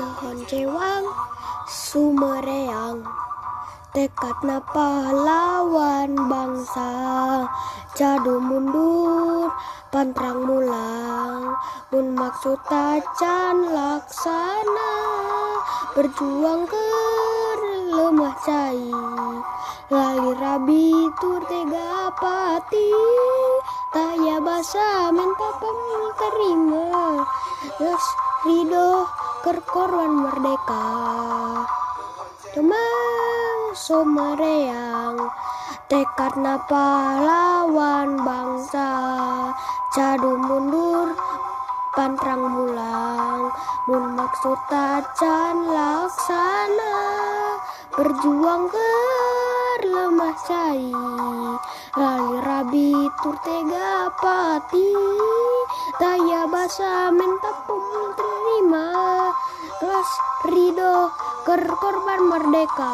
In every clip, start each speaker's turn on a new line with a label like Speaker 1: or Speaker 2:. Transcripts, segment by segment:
Speaker 1: Tehon cewang Sumereang. Tekadna pahlawan bangsa Jadu mundur Pantrang mulang. Mun maksud tacan laksana Berjuang ke lemah cai Lali rabi tur tega pati Taya basa menta terima Yes ridho kerkorwan merdeka. Cemang somareang Tekad pahlawan bangsa. Jadu mundur pantrang mulang. Mun maksud tacan laksana. Berjuang ke lemah cai Lali rabi tur tega pati. Daya basa mentapung ker korban merdeka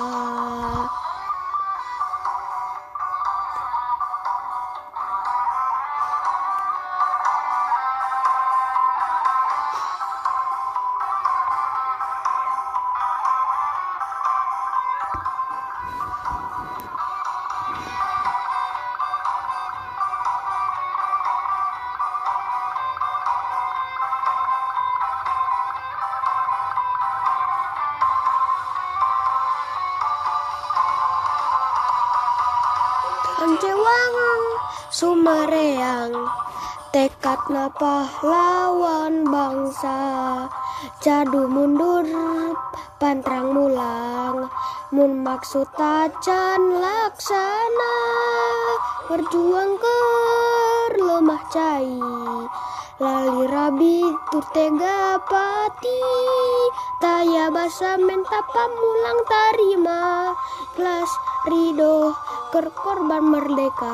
Speaker 1: Cewang Sumareang Tekad pahlawan bangsa. Jadu mundur Pantrang mulang. Mun maksud tacan laksana Berjuang ke lemah cai. Lali rabi tur tega pati Taya basa menta pamulang tarima. Kelas ridho ker korban merdeka